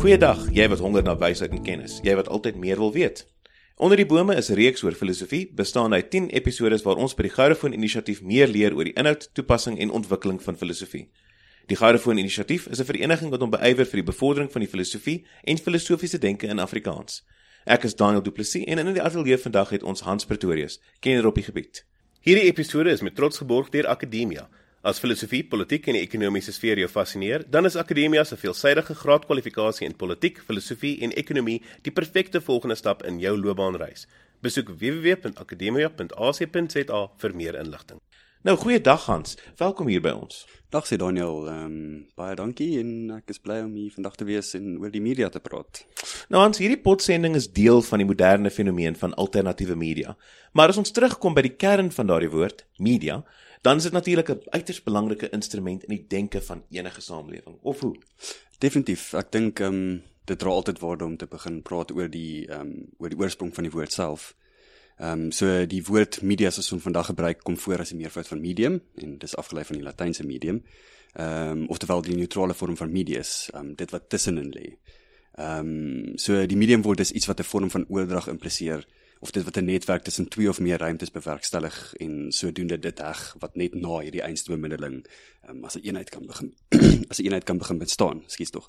Goeiedag, jy wat honger na wysheid en kennis. Jy wat altyd meer wil weet. Onder die Bome is 'n reeks oor filosofie, bestaande uit 10 episode waar ons by die Goudefoon Inisiatief meer leer oor die inhoud, toepassing en ontwikkeling van filosofie. Die Goudefoon Inisiatief is 'n vereniging wat hom beywer vir die bevordering van die filosofie en filosofiese denke in Afrikaans. Ek is Daniel Du Plessis en in die ateljee vandag het ons Hans Pretorius, kenner op die gebied. Hierdie episode is met trots geborg deur Akademia. As filosofie, politiek en die ekonomiese sfeer jou fascineer, dan is Akademia se veelsidige graadkwalifikasie in politiek, filosofie en ekonomie die perfekte volgende stap in jou loopbaanreis. Besoek www.akademia.ac.za vir meer inligting. Nou goeiedag Hans, welkom hier by ons. Dag sê Daniel, ehm um, baie dankie en ek is bly om hier vandag te wees en oor die media te praat. Nou Hans, hierdie potsending is deel van die moderne fenomeen van alternatiewe media. Maar as ons terugkom by die kern van daardie woord, media, dan is dit natuurlik 'n uiters belangrike instrument in die denke van enige samelewing. Of hoe? Definitief. Ek dink ehm um, dit dra altyd waarde om te begin praat oor die ehm um, oor die oorsprong van die woord self. Ehm um, so die woord media soos ons vandag gebruik kom voor as 'n meervoud van medium en dis afgelei van die Latynse medium. Ehm um, oftewel die neutrale vorm van medius, ehm um, dit wat tussenin lê. Ehm um, so die medium word is iets wat 'n vorm van oordrag impliseer of dit wat 'n netwerk tussen twee of meer ruimtes bewerkstellig en sodoende dit heg wat net na hierdie einste bemiddeling um, as 'n eenheid kan begin as 'n eenheid kan begin bestaan, skuis tog.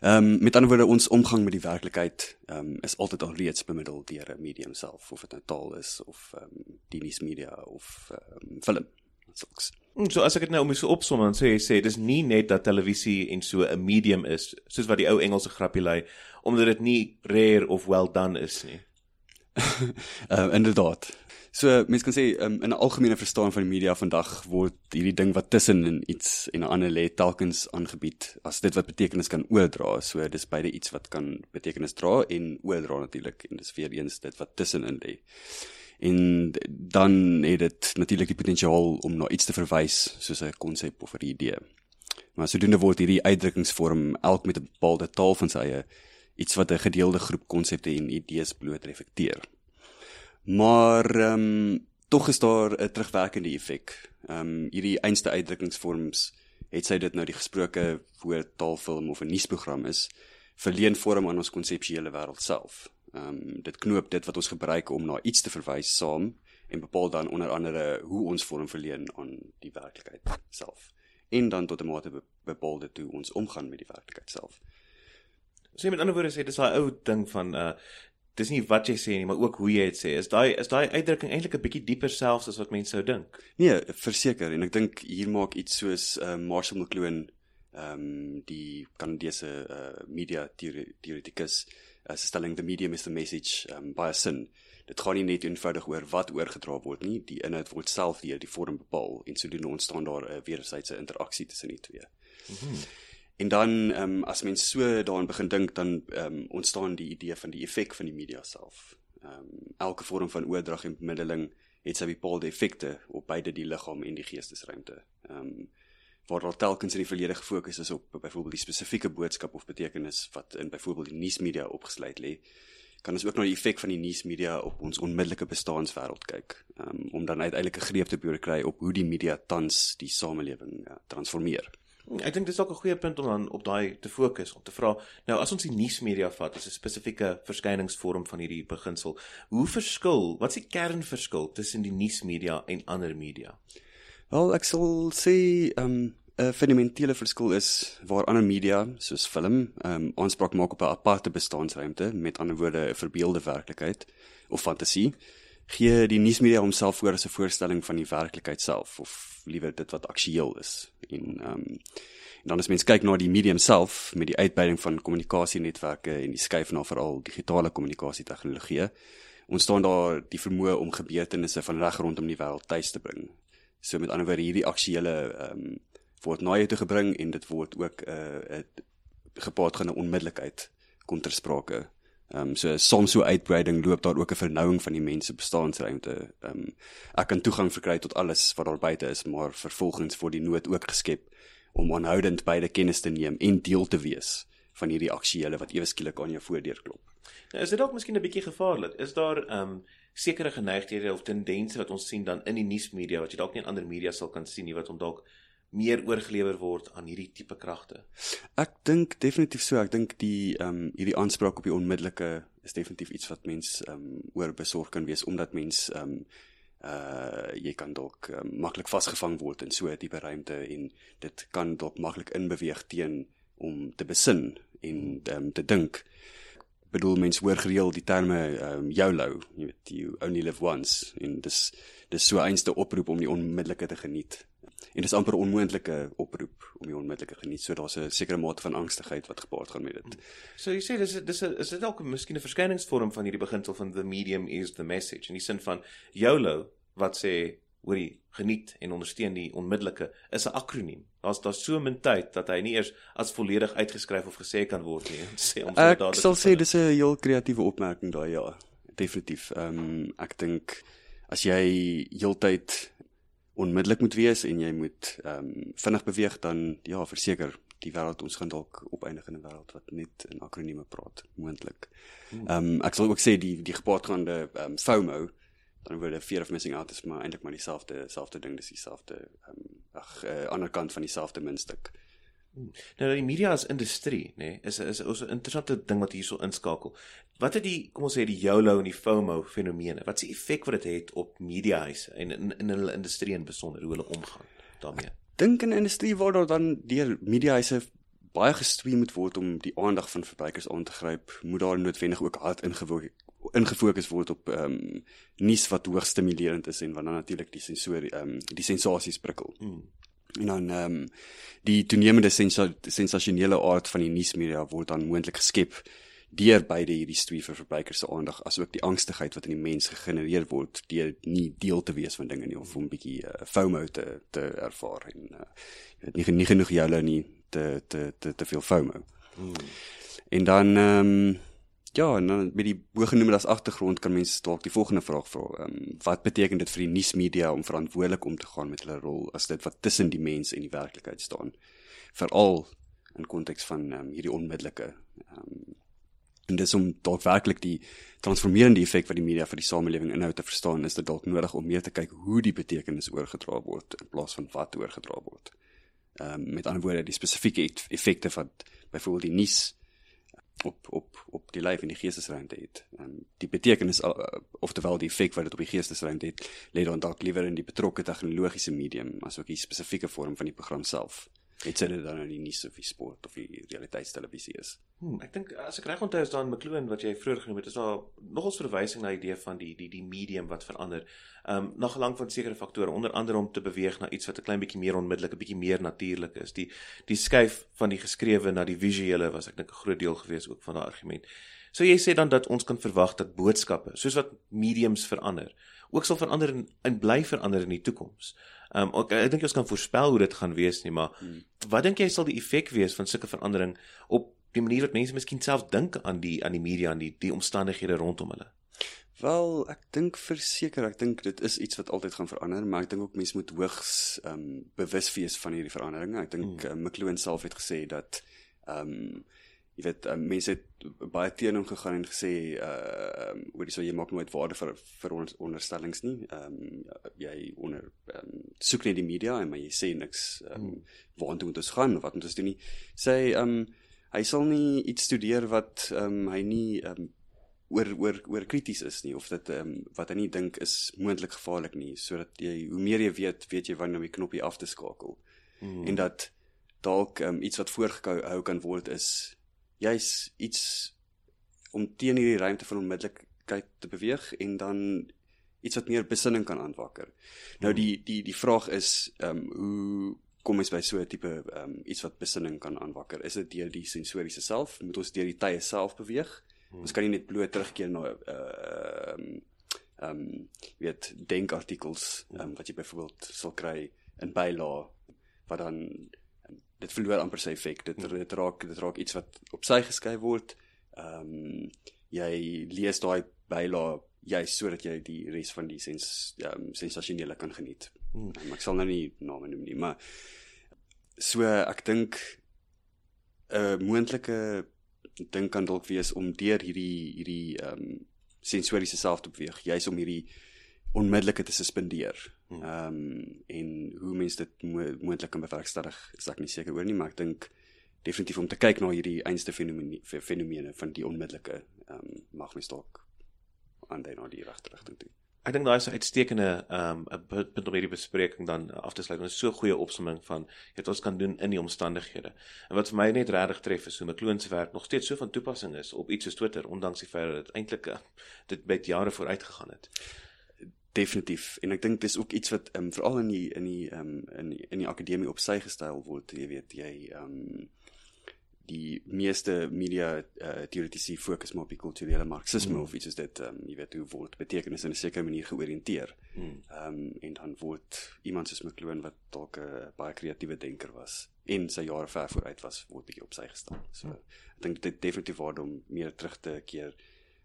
Ehm um, met ander woorde ons omgang met die werklikheid ehm um, is altyd al reeds bemiddel deur 'n medium self of dit nou taal is of ehm um, die nuusmedia of ehm um, film. Sulks. So as ek dit nou moet so opsom dan sê jy sê dis nie net dat televisie en so 'n medium is soos wat die ou Engelse grappie lê omdat dit nie rare of well done is nie. Ehm uh, inderdaad. So mense kan sê um, in 'n algemene verstaan van die media vandag word hierdie ding wat tussen in iets en 'n ander lê telkens aangebied as dit wat betekenis kan oordra. So dis beide iets wat kan betekenis dra en oordra natuurlik en dis weer eens dit wat tussenin lê. En dan het dit natuurlik die potensiaal om na iets te verwys soos 'n konsep of 'n idee. Maar sodoende word hierdie uitdrukkingsvorm elk met 'n bepaalde taal van sy eie iets wat 'n gedeelde groep konsepte en idees bloot reflekteer. Maar ehm um, tog is daar 'n terugwerkende effek. Ehm um, hierdie einste uitdrukkingsvorms, het sy dit nou die gesproke woord, taalfilm of 'n nuusprogram is, verleen vorm aan ons konseptuele wêreld self. Ehm um, dit knoop dit wat ons gebruik om na iets te verwys saam en bepaal dan onder andere hoe ons vorm verleen aan die werklikheid self en dan tot 'n mate bepaal dit hoe ons omgaan met die werklikheid self. So met ander woorde sê dis daai ou ding van uh dis nie wat jy sê nie, maar ook hoe jy dit sê. Is daai is daai uitdrukking eintlik 'n bietjie dieper selfs as wat mense sou dink? Nee, verseker en ek dink hier maak iets soos uh, Marshall McLuhan ehm um, die Kanadese uh, media teoretikus as uh, stelling the medium is the message um, by a sin. Dit gaan nie net eenvoudig oor wat oorgedra word nie, die inhoud word self deur die vorm bepaal en sodoende ontstaan daar 'n uh, wederwysige interaksie tussen die twee. Mm -hmm. En dan ehm um, as mens so daaraan begin dink dan ehm um, ontstaan die idee van die effek van die media self. Ehm um, elke vorm van oordrag en bemiddeling het sy bepaalde effekte op beide die liggaam en die geestesruimte. Ehm um, waar daar telkens in die verlede gefokus is op byvoorbeeld die spesifieke boodskap of betekenis wat in byvoorbeeld die nuusmedia opgesluit lê kan ons ook na die effek van die nuusmedia op ons onmiddellike bestaanswêreld kyk um, om dan uiteindelik 'n greep te probeer kry op hoe die media tans die samelewing uh, transformeer. Ek dink dis ook 'n goeie punt om dan op daai te fokus om te vra. Nou as ons die nuusmedia vat as 'n spesifieke verskyningsvorm van hierdie beginsel, hoe verskil? Wat is die kernverskil tussen die nuusmedia en ander media? Wel, ek sal sê ehm, 'n um, fundamentele verskil is waar ander media soos film ehm um, aanspraak maak op 'n aparte bestaansruimte, met ander woorde 'n verbeelde werklikheid of fantasie gee die nuusmedia homself voor as 'n voorstelling van die werklikheid self of liewer dit wat aktueel is en ehm um, En dan as mens kyk na die medium self met die uitbreiding van kommunikasienetwerke en die skuif na veral digitale kommunikasietegnologieë, ontstaan daar die vermoë om gebeurtenisse van reg rondom die wêreld tuis te bring. So met ander woorde hierdie aksuele ehm um, word na jou toe gebring en dit word ook 'n uh, 'n gepaard gaan 'n onmiddellikheid kom ter sprake. Ehm um, so soms so uitbreiding loop daar ook 'n vernouing van die mense bestaansruimte. Ehm um, ek kan toegang verkry tot alles wat daar buite is, maar vervolgens word die nood ook geskep om aanhoudend beide kennis te neem en deel te wees van hierdie aksuele wat ewe skielik aan jou voordeur klop. Nou, is dit dalk miskien 'n bietjie gevaarlik? Is daar ehm um, sekere geneigthede of tendense wat ons sien dan in die nuusmedia wat jy dalk nie in ander media sal kan sien nie wat om dalk meer oorgelewer word aan hierdie tipe kragte. Ek dink definitief so. Ek dink die ehm um, hierdie aanspraak op die onmiddellike is definitief iets wat mens ehm um, oor besorg kan wees omdat mens ehm um, uh jy kan dalk um, maklik vasgevang word in so 'n tipe ruimte en dit kan dalk maklik inbeweeg teen om te besin en um, te dink. Bedoel mens hoor gereeld die terme um, YOLO, jy weet you only live once en dis dis so 'n einste oproep om die onmiddellike te geniet en dis amper onmoontlike oproep om die onmiddellike geniet. So daar's 'n sekere mate van angstigheid wat gepaard gaan met dit. So jy sê dis dis is dit dalk miskien 'n verskyningsvorm van hierdie beginsel van the medium is the message in die sin van YOLO wat sê hoorie geniet en ondersteun die onmiddellike is 'n akroniem. Daar's daar so min tyd dat hy nie eers as volledig uitgeskryf of gesê kan word nie. Sê om Ek sal sê dis 'n heel kreatiewe opmerking daai ja. Definitief. Ehm um, ek dink as jy heeltyd onmiddellik moet wees en jy moet ehm um, vinnig beweeg dan ja, verseker die wêreld ons gaan dalk opeindig in 'n wêreld wat net in akronieme praat moontlik. Hmm. Ehm um, ek sal ook sê die die gepaardgaande ehm um, FOMO dan word 'n fear of missing out is maar eintlik maar dieselfde selfde ding dis dieselfde ehm um, ag uh, ander kant van dieselfde muntstuk. Nou die media as industrie, nê, nee, is is is 'n interessante ding wat hierso inskakel. Wat het die kom ons sê die YOLO en die FOMO fenomene? Wat die effek wat dit het, het op mediahuise en in in hulle industrie in besonder hoe hulle omgaan daarmee? Dink in 'n industrie waar daar dan deur mediahuise baie gestuur moet word om die aandag van verbruikers aan te gryp, moet daar noodwendig ook hard ingewoog ingefokus word op ehm um, nuus wat hoogs stimulerend is en wat dan natuurlik die sensorie ehm um, die sensasies prikkel. Hmm. En dan ehm um, die toenemende sensa sensasionele aard van die nuusmedia word dan moontlik geskep deur beide hierdie twee vir verbruikers se aandag asook die angstigheid wat in die mens gegenereer word deur nie deel te wees van dinge nie of om 'n bietjie uh, FOMO te te ervaar en uh, jy weet nie, nie genoeg julle nie te te te te veel FOMO. Hmm. En dan ehm um, Ja, dan met die bogenoemde as agtergrond kan mense dalk die volgende vraag vra. Ehm um, wat beteken dit vir die nuusmedia om verantwoordelik om te gaan met hulle rol as dit wat tussen die mens en die werklikheid staan? Veral in konteks van ehm um, hierdie onmiddellike ehm um, en dis om dalk werklik die transformerende effek wat die media vir die samelewing inhou te verstaan, is dit dalk nodig om meer te kyk hoe die betekenis oorgedra word in plaas van wat oorgedra word. Ehm um, met ander woorde die spesifieke effekte wat byvoorbeeld die nuus op op op die lyf en die geestesruimte het. En die betekenis uh, oftewel die effek wat dit op die geestesruimte het, lê dan dalk liewer in die betrokke tegnologiese medium as ook die spesifieke vorm van die program self het sy dit dan in die nuus of die sport of die realiteitstelevisie is. Hmm, ek dink as ek reg onthou is dan McLuhan wat jy vroeër genoem het, is daar nogals verwysing na die idee van die die die medium wat verander. Ehm um, na gelang van sekere faktore, onder andere om te beweeg na iets wat 'n klein bietjie meer onmiddellik, 'n bietjie meer natuurlik is. Die die skuif van die geskrewe na die visuele was ek dink 'n groot deel gewees ook van daai argument. So jy sê dan dat ons kan verwag dat boodskappe, soos wat mediums verander, ook sal verander en, en bly verander in die toekoms. Ehm um, ek, ek dink ons kan voorspel hoe dit gaan wees nie, maar hmm. wat dink jy sal die effek wees van sulke verandering op die manier wat mense miskien self dink aan die aan die media en die die omstandighede rondom hulle? Wel, ek dink verseker, ek dink dit is iets wat altyd gaan verander, maar ek dink ook mense moet hoogs ehm um, bewus wees van hierdie veranderinge. Ek dink hmm. uh, McLuhan self het gesê dat ehm um, jy weet um, mense het baie teen hom gegaan en gesê uh um, hoor jy so jy maak nooit waarde vir vir ons onderstellings nie. Ehm um, jy onder um, soek net die media en maar jy sê niks ehm um, waartoe moet ons gaan of wat moet ons doen nie. Sê ehm um, hy sal nie iets studeer wat ehm um, hy nie ehm um, oor oor oor krities is nie of dit ehm um, wat hy nie dink is moontlik gevaarlik nie sodat jy hoe meer jy weet, weet jy wanneer om die knoppie af te skakel. Hmm. En dat dalk ehm um, iets wat voorgehou kan word is jy's iets om teen hierdie ruimte van onmiddellikheid te beweeg en dan iets wat meer besinning kan aanwakker. Nou die die die vraag is ehm um, hoe kom ons by so 'n tipe ehm um, iets wat besinning kan aanwakker? Is dit deur die sensoriese self? Moet ons deur die tye self beweeg? Hmm. Ons kan nie net bloot terugkeer na ehm uh, um, ehm um, weet denkartikels um, wat jy byvoorbeeld sal kry in bylae wat dan um, dit verloor amper sy effek. Dit hmm. dit raak dit raak iets wat op sy geskryf word. Ehm um, jy lees daai bylae juist sodat jy die res van die sens um, sensasionele kan geniet. Hmm. Ek sal nou nie name noem nie, maar so ek dink 'n uh, moontlike ding kan dalk wees om deur hierdie hierdie ehm um, sensoriese self te beweeg, juist om hierdie onmiddellike te suspendeer. Hmm. Ehm um, en hoe mense dit mo moontlik kan bewerkstellig, is ek nie seker oor nie, maar ek dink definitief om te kyk na hierdie einste fenomene fenomene van die onmiddellike ehm um, mag mens dalk aan dan na die regte rigting toe. Ek dink daai is 'n uitstekende ehm um, punt om hierdie bespreking dan af te sluit. Is so goeie opsomming van wat ons kan doen in die omstandighede. En wat vir my net regtig tref is hoe McLuhan se werk nog steeds so van toepassing is op iets soos Twitter ondanks die feit dat dit eintlik uh, dit baie jare vooruit gegaan het. Definitief. En ek dink dis ook iets wat ehm um, veral in die in die ehm um, in die, in die akademie op sy gestyl word, jy weet, jy ehm um, die meeste media uh, teoretici fokus maar op die kulturele marxisme mm. of iets soos dit ehm um, jy weet hoe word betekenis in 'n sekere manier georiënteer. Hmm. Ehm mm. um, en dan word iemand soos McLuhan wat dalk 'n baie kreatiewe denker was en sy jare ver vooruit was, word bietjie op sy gestaan. So mm. ek dink dit definitief waar om meer terug te keer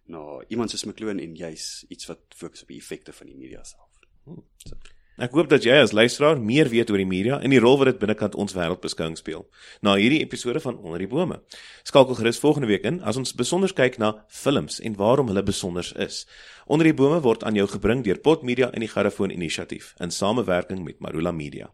na iemand soos McLuhan en juis iets wat fokus op die effekte van die media self. Hmm. So. Ek hoop dat jy as luisteraar meer weet oor die media en die rol wat dit binnekant ons wêreldbeskouing speel. Na hierdie episode van Onder die Bome. Skakel gerus volgende week in as ons besonder kyk na films en waarom hulle besonder is. Onder die Bome word aan jou gebring deur Pot Media en die Garafoon Inisiatief in samewerking met Marula Media.